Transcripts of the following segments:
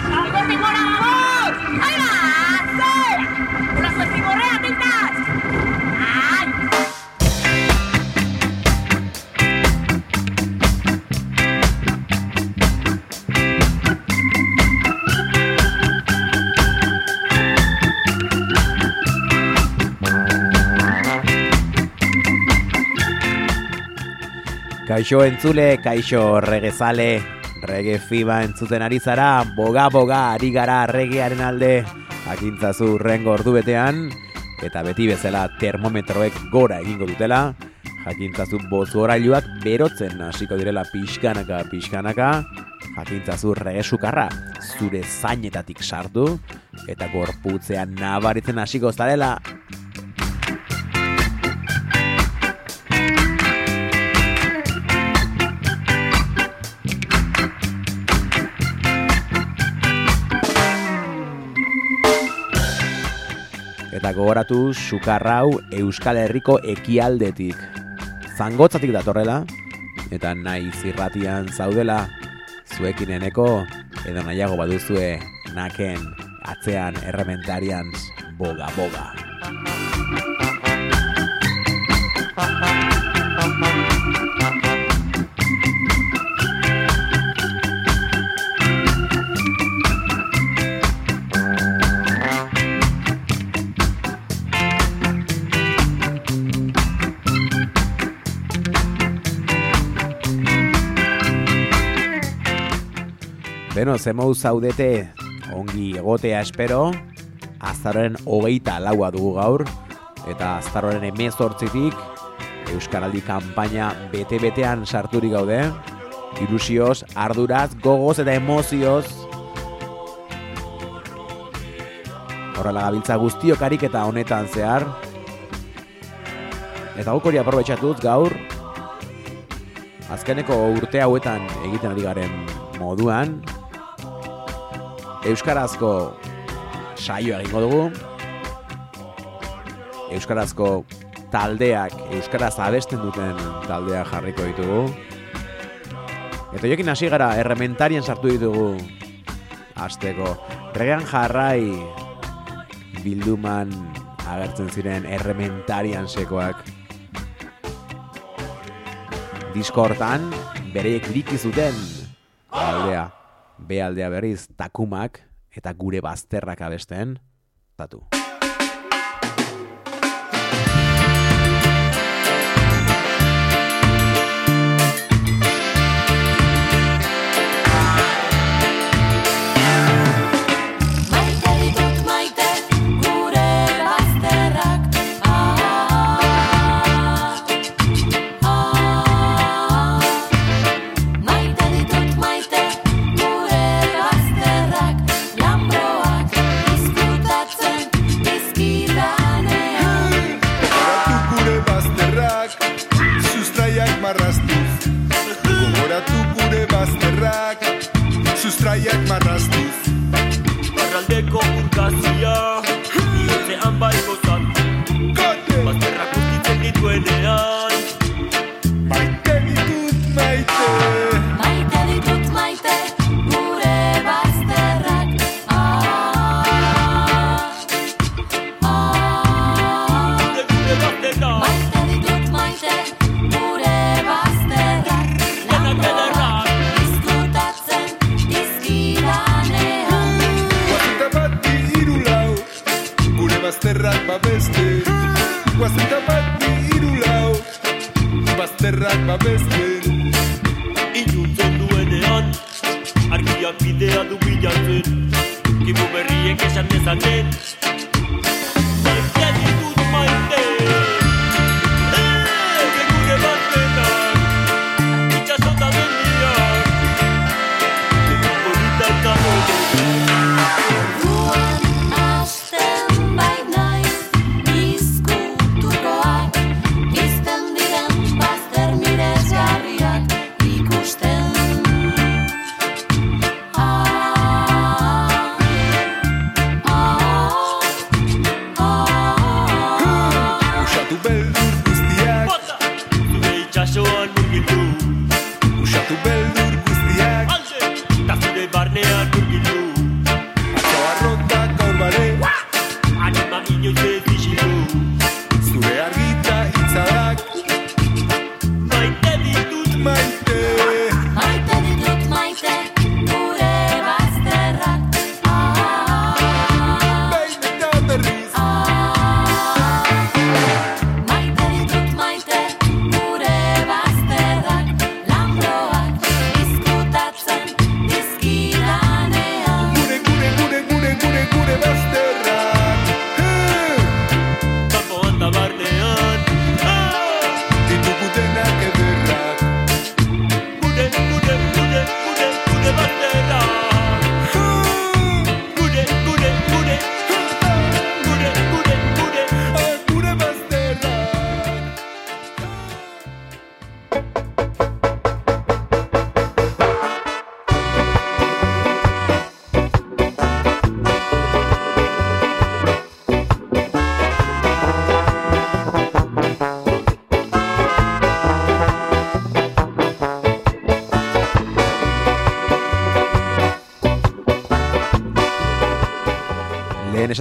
¡Vamos, Timora, vamos! ¡Ahí va! Kaixo entzule, kaixo regezale, rege fiba entzuten ari zara, boga boga ari gara regearen alde, jakintzazu rengo ordu eta beti bezala termometroek gora egingo dutela, jakintzazu bozu orailuak berotzen hasiko direla pixkanaka, pixkanaka, jakintzazu rege sukarra zure zainetatik sartu, eta gorputzean nabaritzen hasiko zarela, Gogoratu sukarrau Euskal Herriko ekialdetik. Zangotzatik datorrela, eta nahi zirratian zaudela, zuekin eneko, edo nahiago baduzue naken atzean errementarian boga-boga. Beno, zemou zaudete ongi egotea espero, azaroren hogeita laua dugu gaur, eta azaroren emezortzitik Euskaraldi kanpaina bete-betean sarturik gaude, ilusioz, arduraz, gogoz eta emozioz, horrela gabiltza guztiokarik eta honetan zehar, eta guk hori aprobetxatuz gaur, azkeneko urte hauetan egiten ari garen moduan, Euskarazko saioa egingo dugu. Euskarazko taldeak, Euskaraz abesten duten taldeak jarriko ditugu. Eta jokin hasi gara errementarien sartu ditugu Azteko. Regean jarrai bilduman agertzen ziren errementarian sekoak. Diskortan bereiek liki zuten taldea. B aldea berriz takumak eta gure bazterrak abesten, tatu. traject, maar dat is niet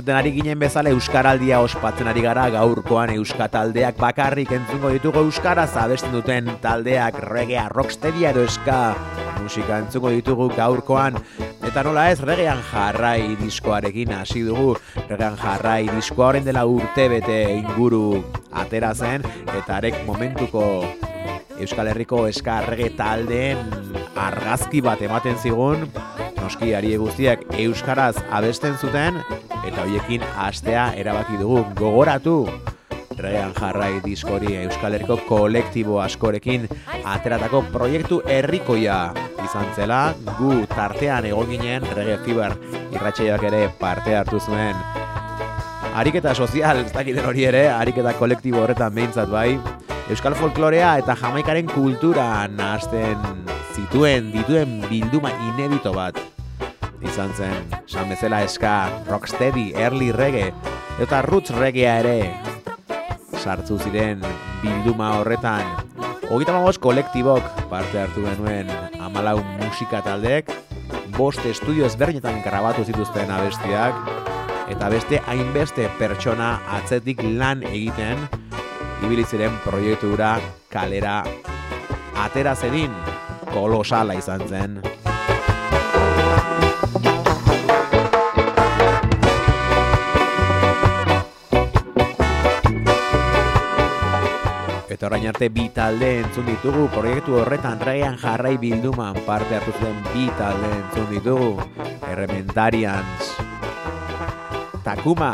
esaten ari ginen bezala Euskaraldia ospatzen ari gara gaurkoan Euska taldeak bakarrik entzungo ditugu Euskaraz abesten duten taldeak regea, rocksteadia edo eska musika entzungo ditugu gaurkoan. Eta nola ez regean jarrai diskoarekin hasi dugu. Regean jarrai diskoa horren dela urte bete inguru atera zen eta arek momentuko Euskal Herriko eska rege taldeen argazki bat ematen zigun. Noski ari guztiak euskaraz abesten zuten eta hoiekin astea erabaki dugu gogoratu Regan jarrai diskori Euskal Herriko kolektibo askorekin ateratako proiektu herrikoia izan zela gu tartean egon ginen Rege Fiber irratxeioak ere parte hartu zuen Ariketa sozial, ez dakiten hori ere, ariketa kolektibo horretan behintzat bai. Euskal folklorea eta jamaikaren kultura nahasten zituen, dituen bilduma inedito bat. Izan zen, san bezala eska, rocksteady, early reggae, eta roots reggaea ere sartzu ziren bilduma horretan. Hogeita mamoz kolektibok parte hartu genuen amalau musika taldeek, bost estudio ezberdinetan grabatu zituzten abestiak, eta beste hainbeste pertsona atzetik lan egiten ibili ziren proiektura kalera atera zedin kolosala izan zen. Orain arte bi talde entzun ditugu. Proiektu horretan regean jarrai bilduman parte hartu zuen bi talde entzun ditugu. Errementarians. Takuma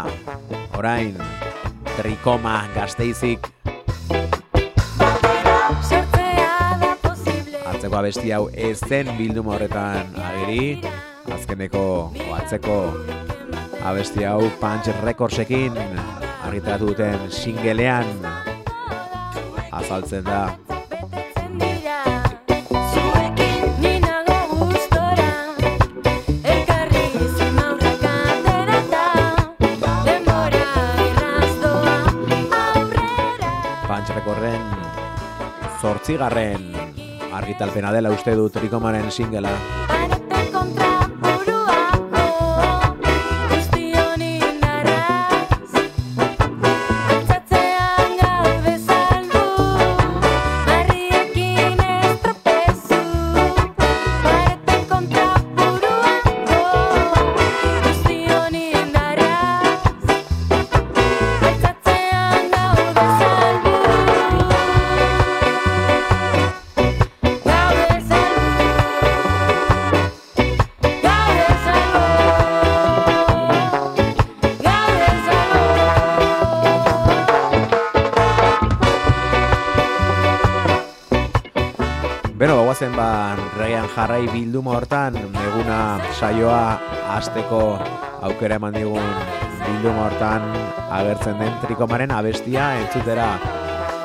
orain Trikoma gazteizik atzeko abesti hau ez zen bilduma horretan ageri. Azkeneko atzeko abesti hau Punch Recordsekin argitaratu duten singelean azaltzen da. Dira Zuekin ni nago gustora Elkarri zimaurrak aterata Denbora erraz doa aurrera. Punch Recorden zortzigarren argitalpena dela uste du Trikomaren singela jarrai bilduma hortan, eguna saioa hasteko aukera eman digun bilduma hortan agertzen den trikomaren abestia entzutera.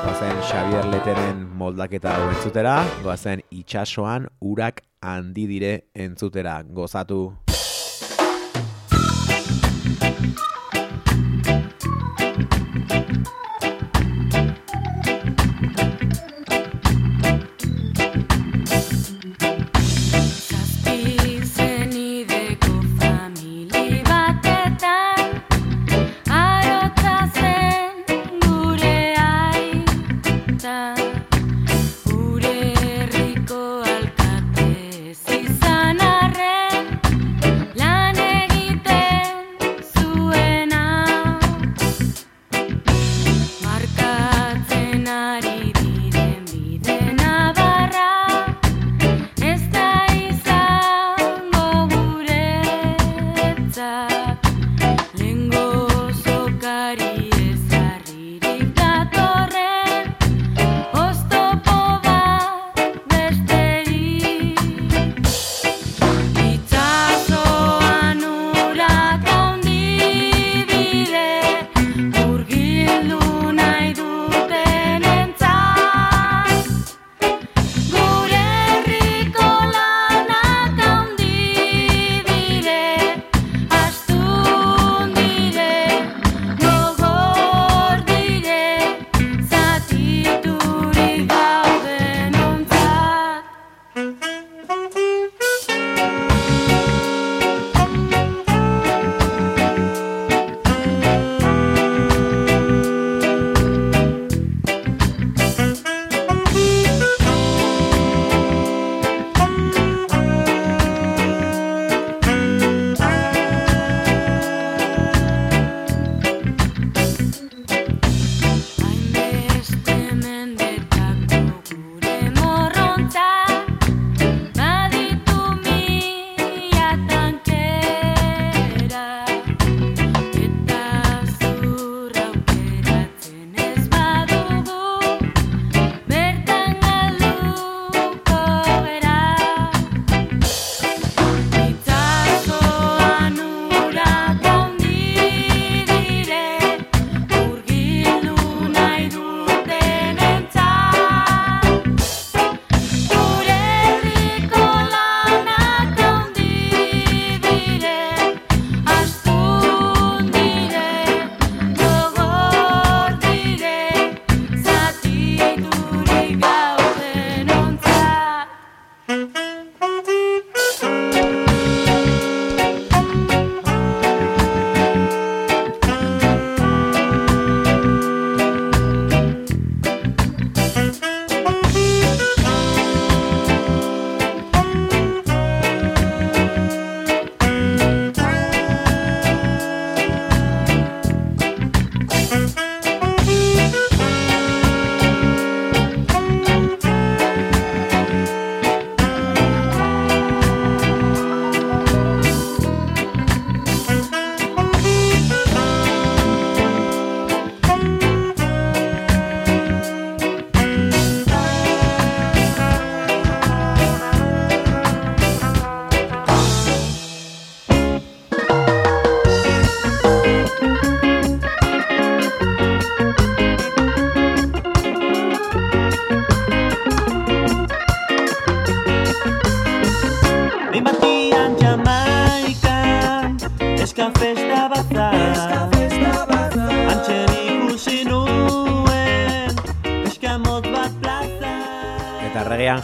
Goazen Xavier Leteren moldaketa hau entzutera, goazen itxasoan urak handi dire entzutera, gozatu.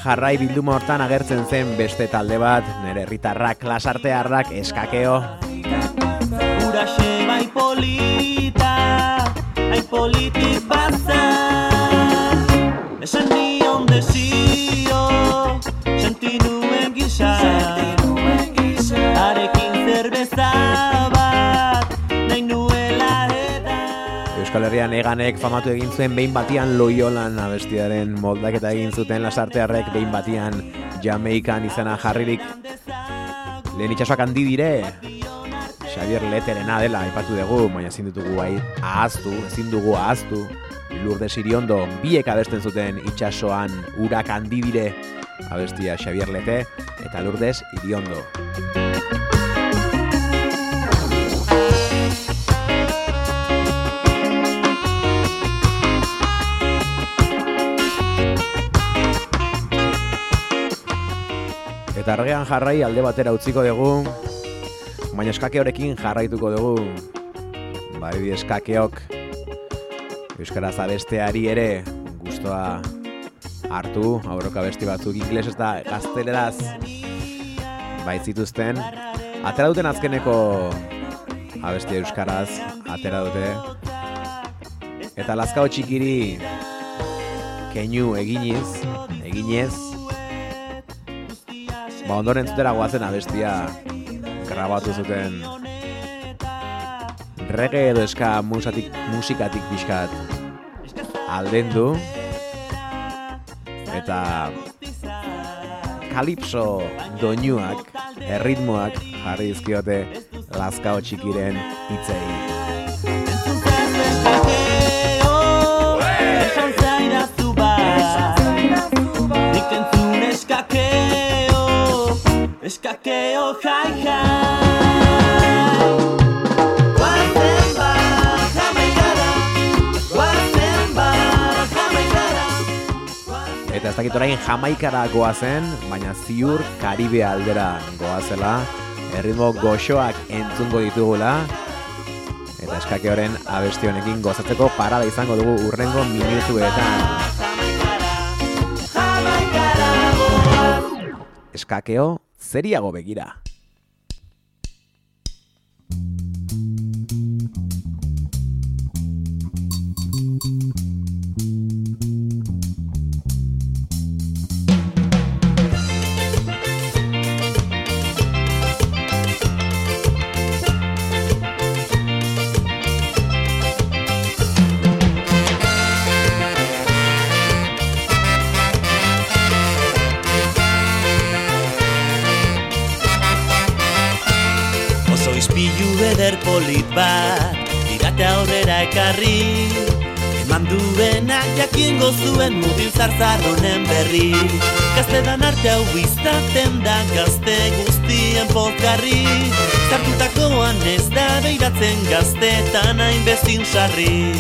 Jarrai bilduma hortan agertzen zen beste talde bat, nere herritarrak lasartearrak eskakeo. Uraxe bai polita Ai politik Herrian eganek famatu egin zuen behin batian loiolan abestiaren moldaketa egin zuten lasartearrek behin batian Jamaikan izena jarririk lehen itxasoak handi dire Xavier Leterena dela aipatu dugu, baina ezin ditugu bai ahaztu, ezin dugu ahaztu Lourdes Iriondo biek abesten zuten itxasoan urak handi dire abestia Xavier Lete eta Lourdes Iriondo. Eta argean jarrai alde batera utziko dugu, baina eskakeorekin jarraituko dugu. Bari eskakeok Euskaraz abesteari ere gustoa hartu, aurroka besti batzuk inglesez eta gazteleraz baitzituzten. Atera duten azkeneko abesti Euskaraz, atera dute. Eta lazkao txikiri keinu eginiz, eginez, ba ondoren zutera goazen abestia grabatu zuten reggae edo eska musatik, musikatik pixkat aldendu. Eta kalipso doinuak, erritmoak jarri dizkiote lazkao txikiren hitzei. Esan zaidazu bat. Nik entzun eskakeo Eskakeo jai jai Guazen bat jamaikara Guazen bat jamaikara Eta ez dakit orain jamaikara goazen, baina ziur Karibe aldera goazela, erritmo goxoak entzungo ditugula, eta eskake horren abesti honekin gozatzeko parada izango dugu urrengo minutuetan. Eskakeo zeriago begira. Ekarri. Eman duenak jakingo zuen mutil zarzar honen berri. Gaztedan arte hau biztaten da gazte guztien pozgarri. Zartutakoan ez da beiratzen gaztetan hainbezin sarri.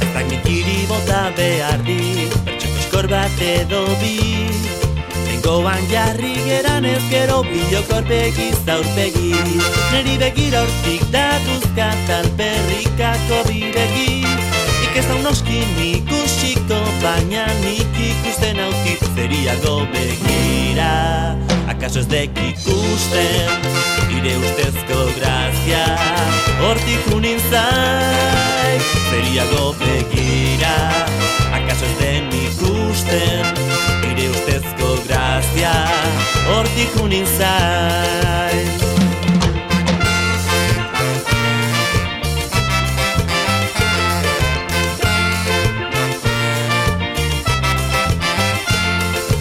Ez da nikiri bota behar di Bat edo bi. Tengoan jarri geran ez gero Bilokor begiz aurpegi. Neri begira hortik datuzka Talperrikako bidegi. Ik ez da unoskin ikusiko Baina nik ikusten hautit Zeriago begira. Akaso ez dek ikusten Ire ustezko grazia. Hortik unin zai Zeriago begira Hortik unin zai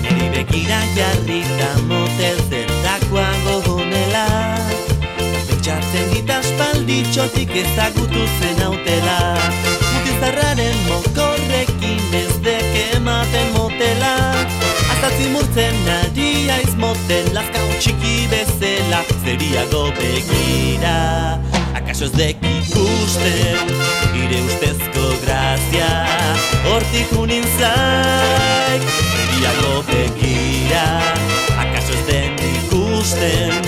Neri begira jarri da motel zertakoago honela Pentsatzen dit aspalditxotik ezagutu zen hautela. Mutizarraren mokorrekin Azatzi murtzen ari aiz motel Lazkao txiki bezela Zeriago begira Akaso ez dek ikusten Ire ustezko grazia hortik unin zaik Beriago begira, akaso ez den ikusten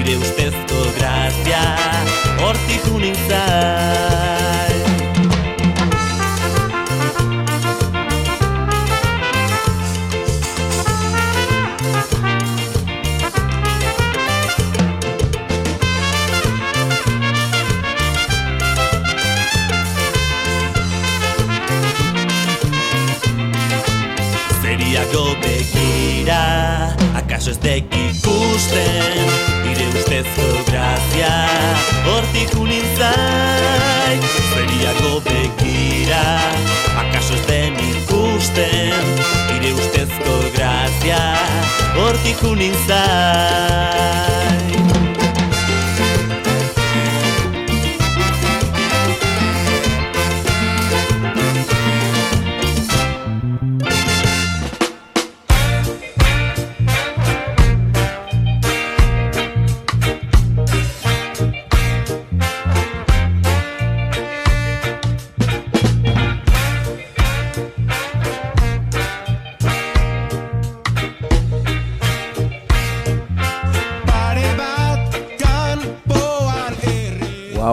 Ire ustezko grazia, hortik unin zaik dek ikusten Ire ustezko grazia, hortik unin zaik Zeriago begira, akaso ez den ikusten Ire ustezko grazia, hortik unin zaik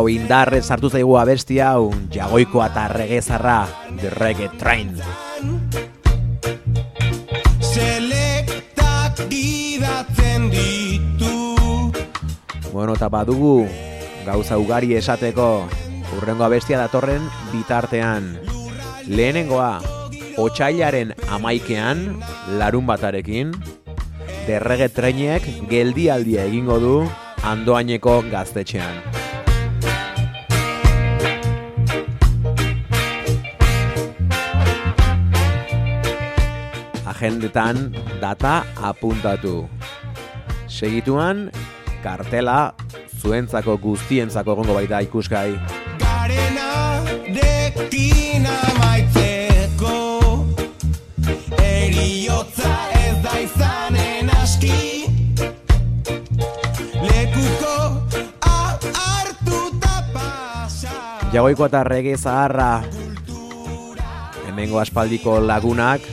Wow, indarrez sartu zaigu abesti hau, jagoikoa eta regezarra, The Reggae Train. Selektak gidatzen ditu Bueno, eta badugu, gauza ugari esateko, urrengo abestia datorren bitartean. Lehenengoa, otxailaren amaikean, larun batarekin, The Reggae Trainek geldialdia egingo du andoaineko gaztetxean. Agendetan data apuntatu. Segituan, kartela zuentzako guztientzako egongo baita ikusgai. Garena dekin amaitzeko Eriotza ez da izanen aski Lekuko hartuta pasa Jagoiko eta rege zaharra Hemengo aspaldiko lagunak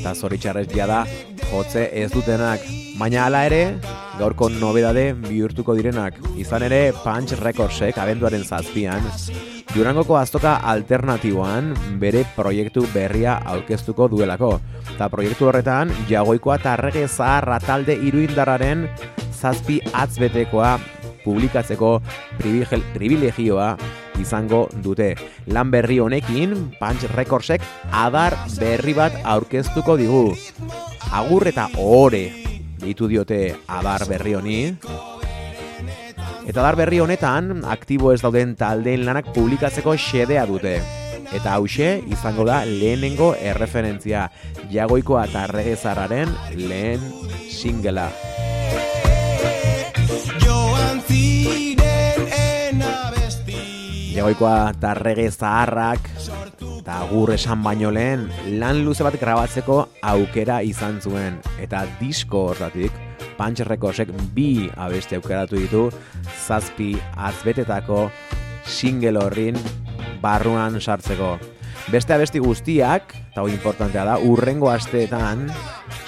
eta zoritxarrez da jotze ez dutenak. Baina hala ere, gaurko nobedade bihurtuko direnak. Izan ere, Punch Recordsek abenduaren zazpian Durangoko aztoka alternatiboan bere proiektu berria aurkeztuko duelako. Eta proiektu horretan, jagoikoa eta rege zaharra talde iruindarraren zazpi atzbetekoa publikatzeko privilegio- privilegioa izango dute. Lan berri honekin, Punch Recordsek adar berri bat aurkeztuko digu. Agur eta ohore ditu diote adar berri honi. Eta adar berri honetan, aktibo ez dauden taldeen lanak publikatzeko xedea dute. Eta hause izango da lehenengo erreferentzia jagoikoa eta regezarraren lehen singela. Joan Jagoikoa eta rege zaharrak eta agur esan baino lehen lan luze bat grabatzeko aukera izan zuen eta disko hortatik Punch Recordsek bi abesti aukeratu ditu zazpi azbetetako single horrin barruan sartzeko. Beste abesti guztiak, eta hori importantea da, urrengo asteetan,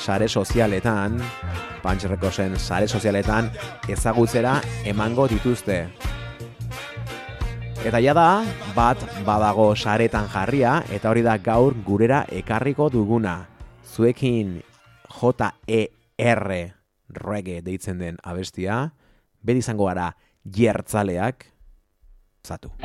sare sozialetan, Punch Recordsen sare sozialetan ezagutzera emango dituzte. Eta ja da, bat badago saretan jarria, eta hori da gaur gurera ekarriko duguna. Zuekin J-E-R reggae deitzen den abestia, beti izango gara jertzaleak, zatu.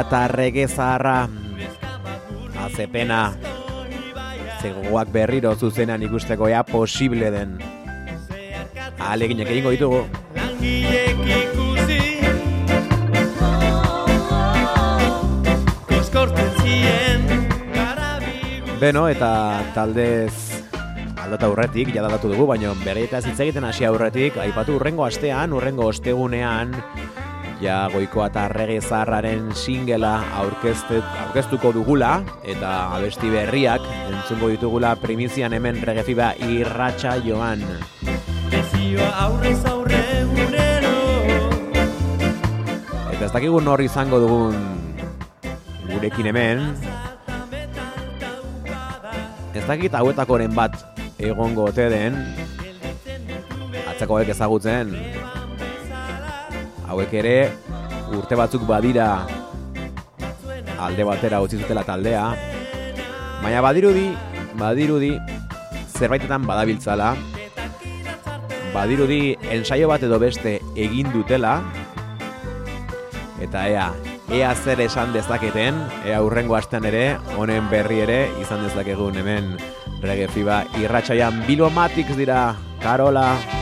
Eta rege zaharra. Azepena zegoak berriro zuzenan ikusteko ea posible den. Aleginak egingo ditugu. Langileek ikusi. Koskortzen zien Garabigu Beno, eta taldez aldata aurretik, jadalatu dugu, baina berrietaz hitz egiten hasi aurretik, aipatu urrengo astean, urrengo ostegunean, ja goikoa eta rege zaharraren singela aurkeztuko dugula, eta abesti berriak entzungo ditugula primizian hemen regefiba irratxa joan. Aurrez aurre Eta ez dakigu nor izango dugun gurekin hemen, ez dakit hauetakoren bat egongo ote den, atzakoek ezagutzen, hauek ere urte batzuk badira alde batera utzi zutela taldea, baina badirudi, badirudi zerbaitetan badabiltzala, badirudi ensaio bat edo beste egin dutela, eta ea, ea zer esan dezaketen, ea urrengo astean ere, honen berri ere izan dezakegun hemen Reggae Fiba irratxaian Bilomatics dira, Karola.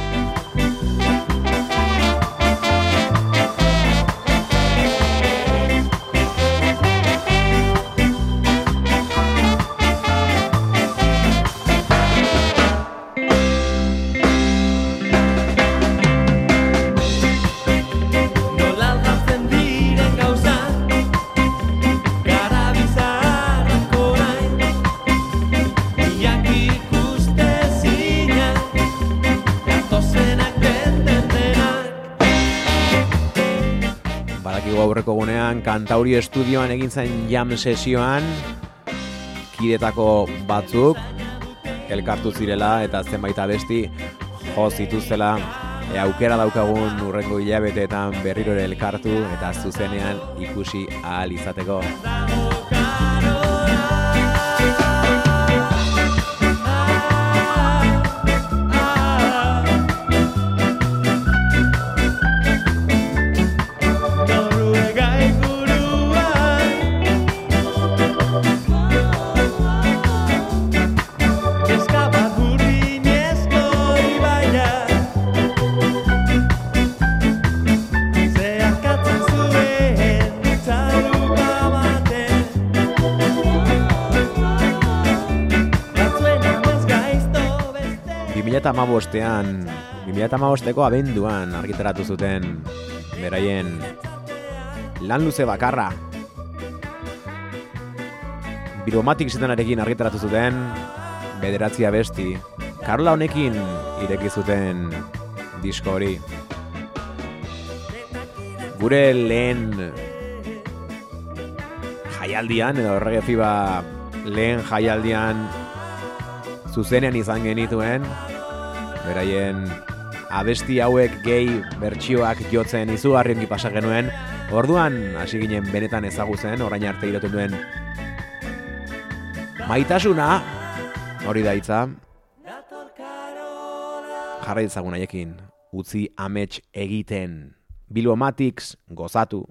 Kantauri Estudioan egin zen jam sesioan, kidetako batzuk, elkartu zirela eta zenbait abesti jo zituztela e, aukera daukagun urrengo hilabeteetan berriro elkartu eta zuzenean ikusi ahal izateko. 2008an, 2008ko abenduan argitaratu zuten beraien lan luze bakarra. Biromatik zitenarekin argitaratu zuten bederatzi abesti. Karola honekin ireki zuten disko hori. Gure lehen jaialdian, edo errege fiba lehen jaialdian zuzenean izan genituen, beraien abesti hauek gehi bertsioak jotzen izugarri ongi pasa genuen, orduan hasi ginen benetan ezagutzen, orain arte irauten duen maitasuna, hori da hitza, jarra ditzagun haiekin, utzi amets egiten, Bilomatics gozatu.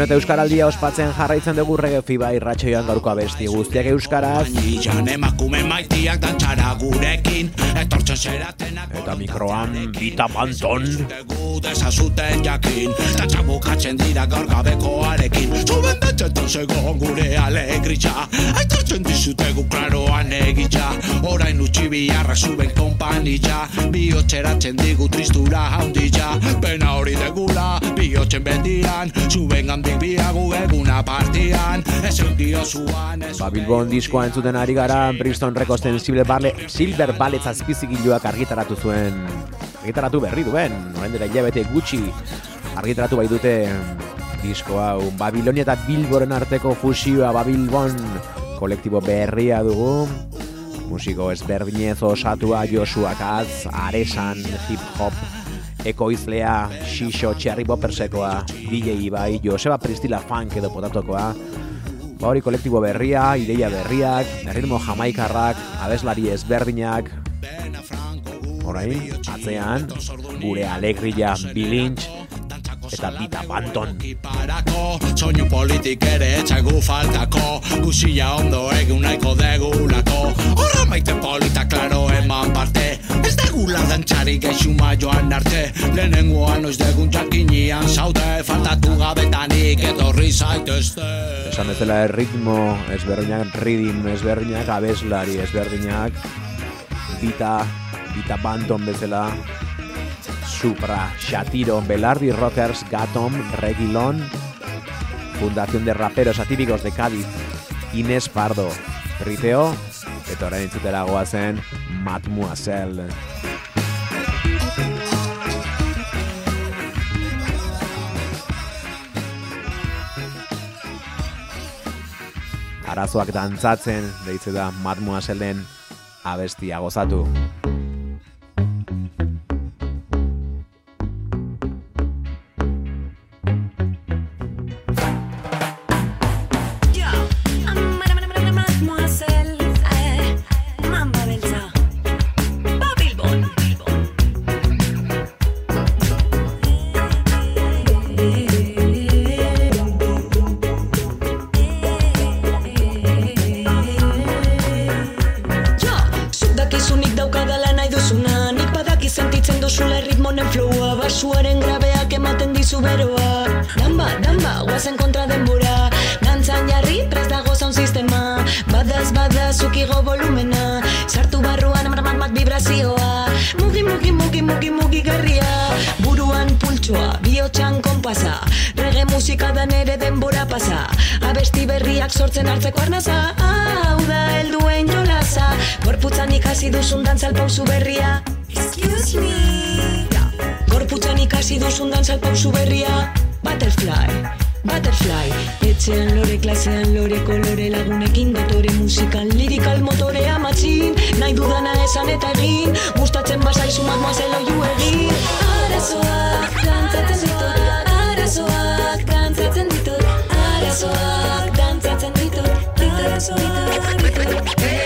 Beno eta Euskaraldia ospatzen jarraitzen dugu rege fiba irratxoian gaurko abesti guztiak Euskaraz. Emakume maitiak dantxara gurekin Etortzen zeratenak Eta mikroan Bita Panton desazuten jakin Dantxa bukatzen dira gaur gabekoarekin. Zuben dantxetan zegoen gure alegritza Aitortzen dizutegu klaroan egitza. Orain utxi biharra zuben kompanitza Bihotzeratzen digu tristura handitza Pena hori degula bihotzen bendian Zuben handik biagu eguna partian. Ez dio zuan ez Ba, Bilbon diskoa entzuten ari gara Brixton Records-en Silver Ballet, Silver Ballet zazpizigiluak argitaratu zuen. Argitaratu berri duen orain dela hilabete gutxi argitaratu bai dute disko hau. Babilonia eta Bilboren arteko fusioa Babilbon kolektibo berria dugu. Musiko ezberdinez osatua Joshua Katz, Aresan, Hip Hop, Ekoizlea, Xixo, Txarri Bopersekoa, DJ Ibai, Joseba Pristila Funk edo potatokoa, Ba hori kolektibo berria, ideia berriak, erritmo jamaikarrak, abeslari ezberdinak, orain, atzean, gure alegria bilintx, eta bita banton. Soinu politik ere etxagu faltako. Guzia ondo egun nahiko degulako. Horra maite dantxari geixuma joan arte Lehenengoan noiz degun jakinian zaude Faltatu gabetanik etorri zaitezte Esan bezala erritmo ezberdinak, ridim ezberdinak, abeslari ezberdinak, bita, bita banton bezala, Supra, Shatiro, Belardi Rockers, Gatom, Regilon, Fundación de Raperos Atípicos de Cádiz, Inés Pardo, Riteo, eta orain entzutera goazen Mademoiselle. Arazoak dantzatzen, deitze da Mademoisellen abestia gozatu. Pausu berria. Excuse me. Gorputzan ikasi duzun dantzal pausu berria. Butterfly Butterfly. Etxean lore, klasean lore, kolore lagunekin Dotore musikan, lirikal motorea matxin. Nahi dudana esan eta egin. Gustatzen bazaizu mademoiselle oiu egin. Arazoak dantzatzen ditut Arazoak dantzatzen ditut Arazoak dantzatzen ditut Ditut, ditut,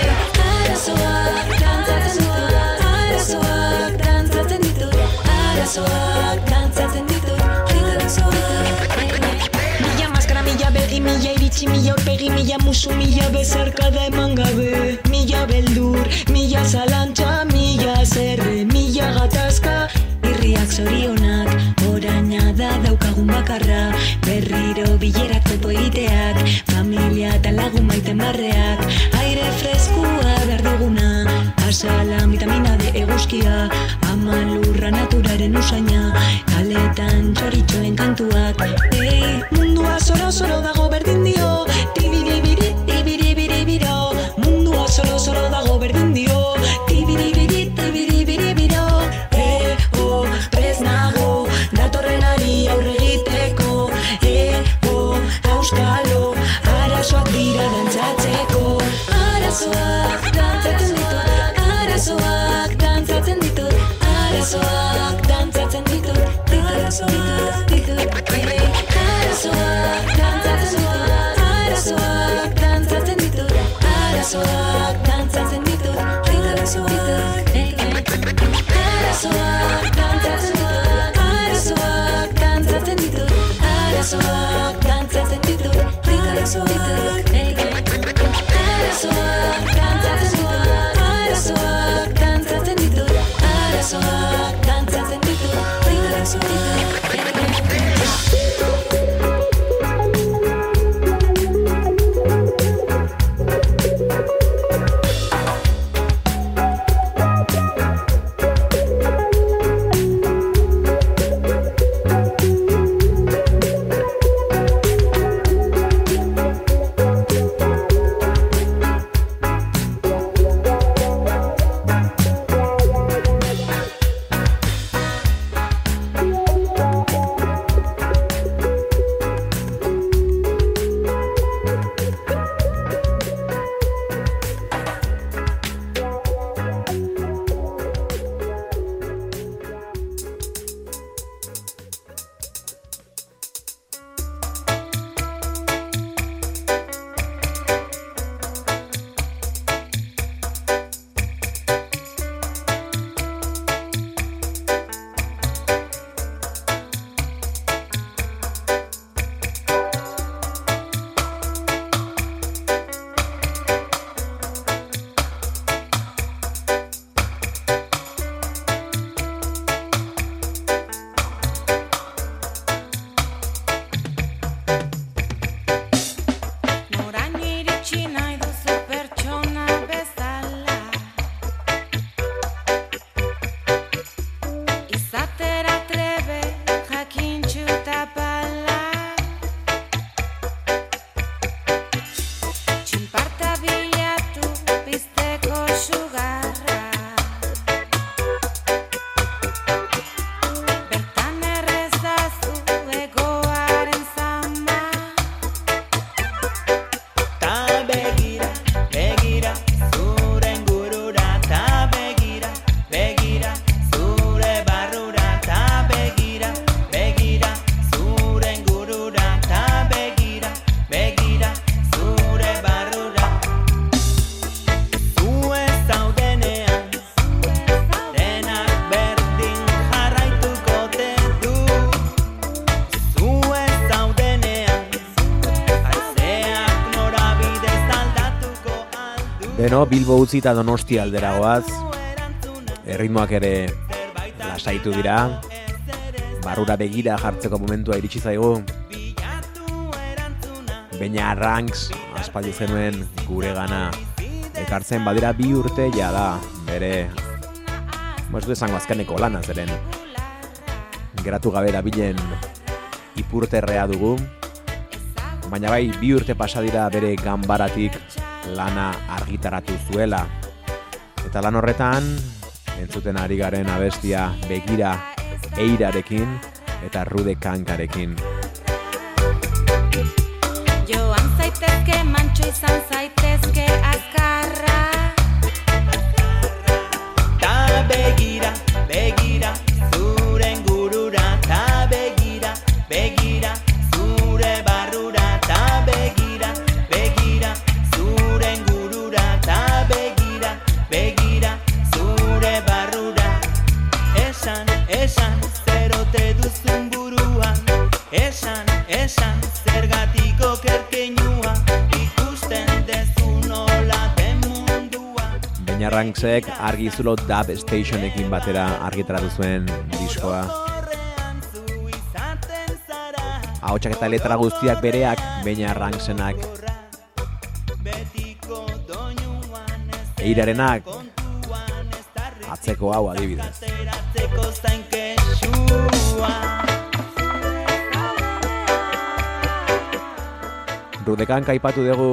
Arazoak dantzatzen ditut Ditut, ditut Mila maskara, mila begi, mila iritsi, mila aurpegi, mila musu, mila bezarkada eman gabe. Mila beldur, mila zalantza, mila zerre, mila gatazka. Irriak zorionak, oraina da daukagun bakarra. Berriro bilerak topo egiteak, familia eta lagun maiten barreak asala, vitamina D eguzkia Ama lurra naturaren usaina, kaletan txoritxoen kantuak. Ei, mundua zoro-zoro dago berdin dio Tibiribiri, tibiribiribiro Mundua zoro-zoro dago berdin so dance. Eta Donostia aldera goaz. Erritmoak ere lasaitu dira. Barrura begira jartzeko momentua iritsi zaigu. Baina Ranks aspaldi zenuen gure gana ekartzen badira bi urte ja da bere du esango azkeneko lana zeren geratu gabe dabilen ipurterrea dugu baina bai bi urte pasa dira bere ganbaratik lana argitaratu zuela. Eta lan horretan entzuten ari garen abestia begira eirarekin eta rude kankarekin. Joan zaitezke mantxo izan zaitezke Ranksek argi zulo dub stationekin batera argitaratu zuen diskoa. Ahotsak eta letra guztiak bereak, baina Ranksenak eirarenak atzeko hau adibidez. Rudekan kaipatu dugu,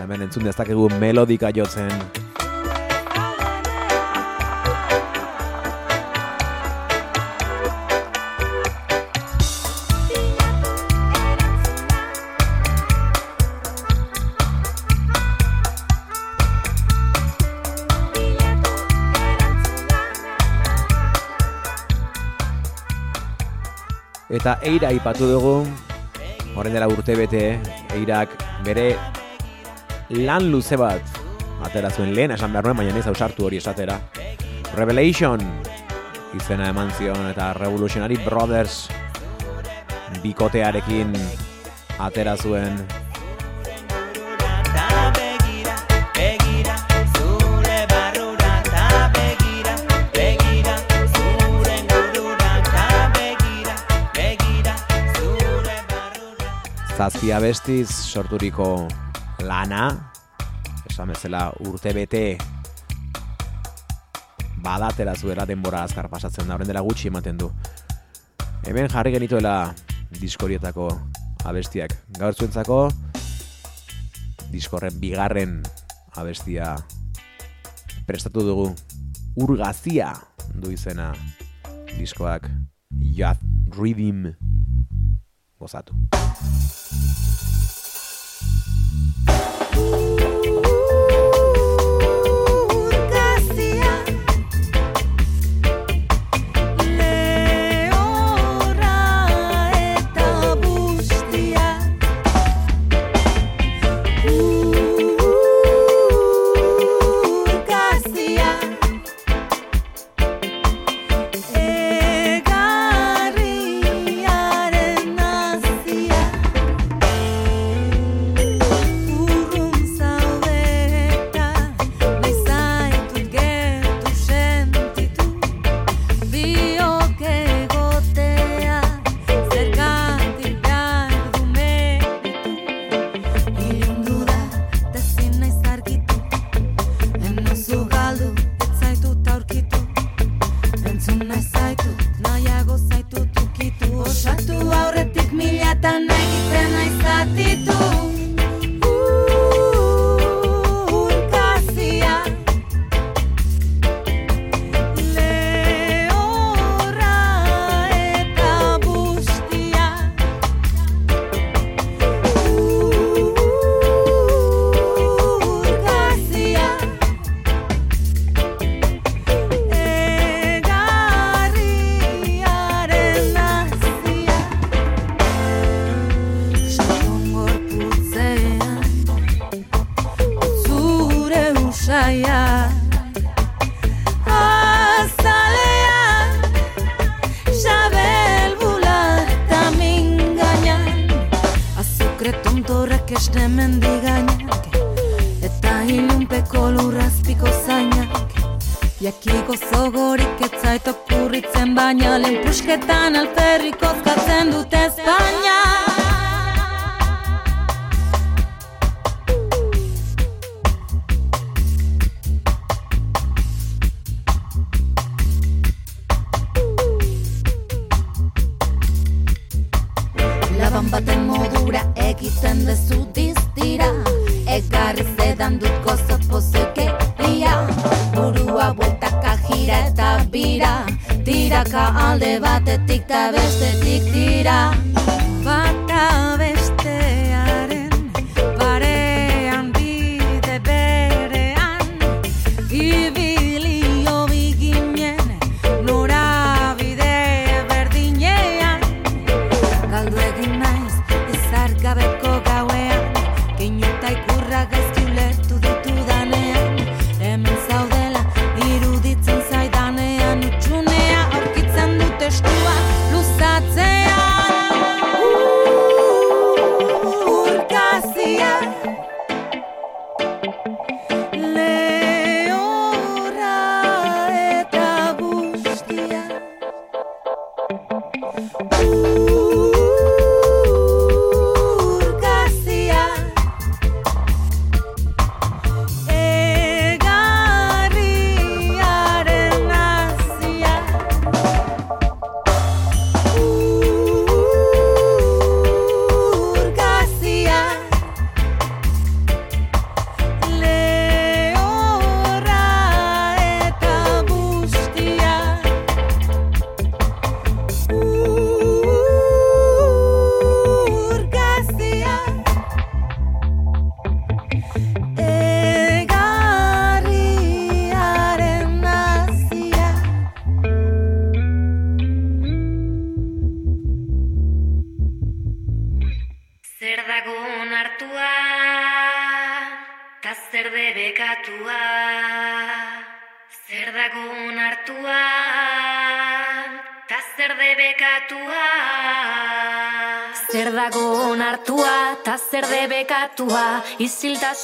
hemen entzun dezakegu melodika jotzen. Eta eira aipatu dugu, Horren dela urte bete, eirak bere lan luze bat atera zuen lehen, esan behar nuen, baina ez ausartu hori esatera. Revelation izena eman zion eta Revolutionary Brothers bikotearekin atera zuen zazpi abestiz sorturiko lana, esan bezala urte bete badatera zuela denbora azkar pasatzen da, horren dela gutxi ematen du. Hemen jarri genituela diskorietako abestiak. Gaur zuentzako diskorren bigarren abestia prestatu dugu urgazia du izena diskoak Yath Rhythm gozatu.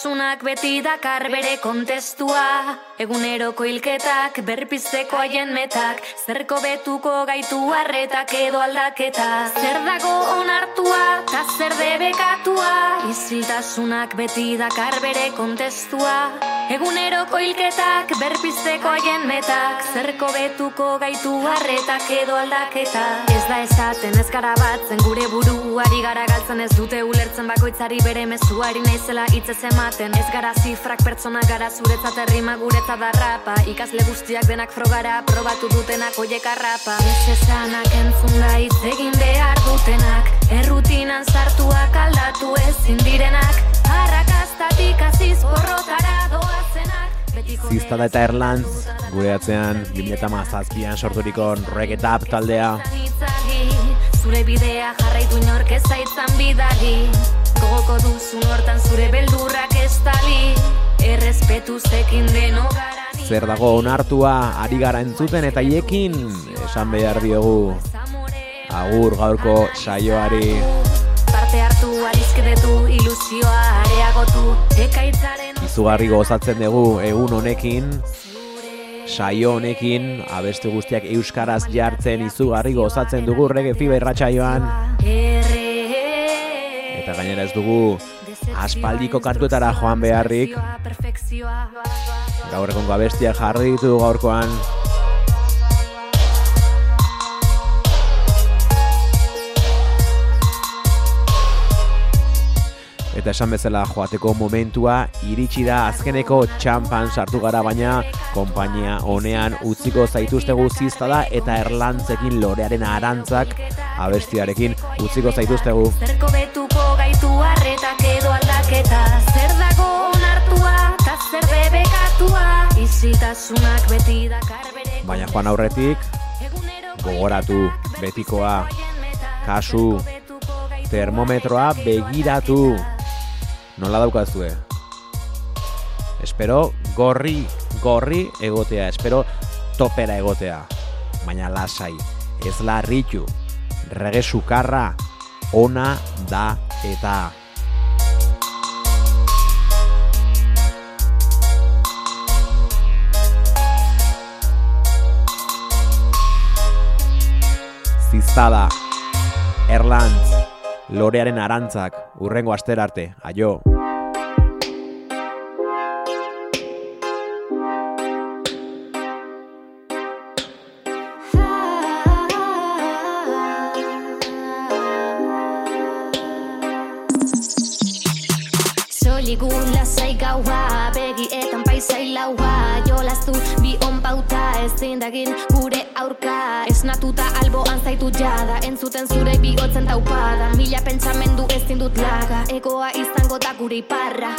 una Iziltasunak beti dakar bere kontestua. Eguneroko hilketak, berpizteko haien metak. Zerko betuko gaitu harretak edo aldaketa. Zer dago onartua, ta zer debekatua? Iziltasunak beti dakar bere kontestua. Eguneroko hilketak, berpizteko haien metak. Zerko betuko gaitu harretak edo aldaketa. Ez da esaten ez gara batzen gure buruari gara galtzen. Ez dute ulertzen bakoitzari bere mezuari naizela hitzez ematen Ez gara zifrak pertsona gara zuretzat errima guretzat darrapa Ikasle guztiak denak frogara probatu dutenak oiek arrapa Ez esanak entzun da hitz egin behar dutenak. Errutinan sartuak aldatu ezin direnak. Arrakastatik aziz porrotara doazenak. Ziztada eta Erlantz, gure atzean 2008an sorturiko reggae dub taldea. Zure bidea jarraitu inork ez zaitzan bidali. Gogoko duzun hortan zure beldurrak estali Errespetu zekin deno Zer dago onartua, ari gara entzuten eta hiekin esan behar diogu. Agur gaurko saioari. Parte hartu, arizkedetu, ilusioa areagotu Ekaitzaren Izugarri gozatzen dugu egun honekin, saio honekin, abesti guztiak euskaraz jartzen izugarri gozatzen dugu rege fiba irratsaioan. Eta gainera ez dugu aspaldiko kartuetara joan beharrik. Gaur egongo abestiak jarri ditu gaurkoan Eta esan bezala joateko momentua iritsi da azkeneko txampan sartu gara baina konpainia honean utziko zaituztegu ziztada eta erlantzekin lorearen arantzak abestiarekin utziko zaituztegu. Zerko betuko gaitu harretak edo aldaketa Zer dago onartua, ta zer debekatua Izitasunak beti dakar bere Baina joan aurretik gogoratu betikoa kasu termometroa begiratu nola daukazue? Espero gorri, gorri egotea, espero topera egotea. Baina lasai, ez larritu, rege sukarra, ona da eta. Ziztada, Erlantz. Lorearen Arantzak, urrengo asterarte, aio. Soligu lasai gaua, begietan paisai laua Jolaztu bi on bauta ezin dagin zaitu jada, entzuten zure bigotzen taupada. Mila pentsamendu ezin dut laga, egoa izango da gure iparra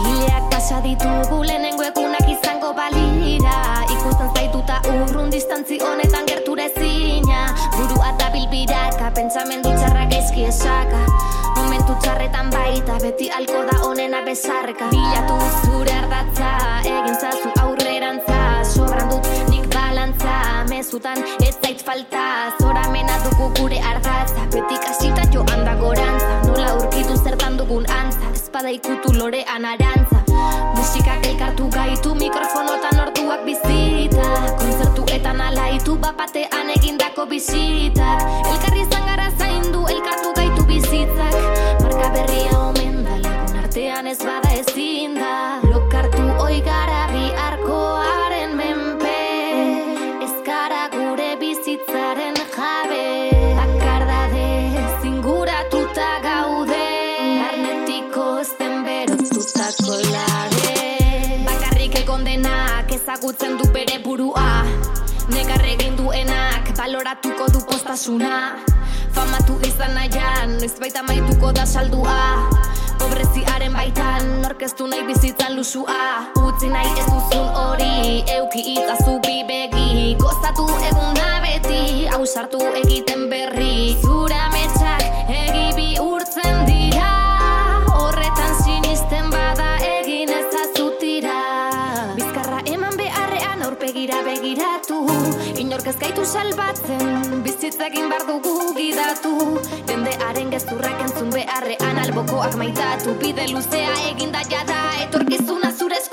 Hileak pasa ditugu lehenengo egunak izango balira. Ikusten zaituta urrun distantzi honetan gerture zina Burua eta bilbiraka, pentsamendu txarrak eski esaka. Momentu txarretan baita, beti alko da onena bezarka Bilatu zure ardatza, egin zazu aurrerantza mezutan ez zait falta. Zoramena dugu gure ardatza, beti kasita joan da gorantza. Nola urkitu zertan dugun antza, espada ikutu lorean arantza. Musikak elkartu gaitu, mikrofonotan orduak bizita. Kontzertuetan alaitu, bapatean egindako bisitak. Elkarri izan gara zaindu, elkartu gaitu bizitzak. Marka berria omen da, lagun artean ez bada ezin da postasuna Famatu izan nahian, noiz baita maituko da saldua. Pobreziaren baitan, orkestu nahi bizitzan lusua Utzi nahi ez duzun hori, euki itzazu bibegi Gozatu egun da beti, ausartu egiten berri. Zura metxak egi bihurtzen dira. Horretan sinisten bada egin ezazutira Bizkarra eman beharrean aurpegira begiratu. Inork ez gaitu salbatzen Bizitzekin bar dugu gidatu. Jendearen gezurrak entzun beharrean albokoak maitatu Bide luzea eginda jada Etorkizuna zure esku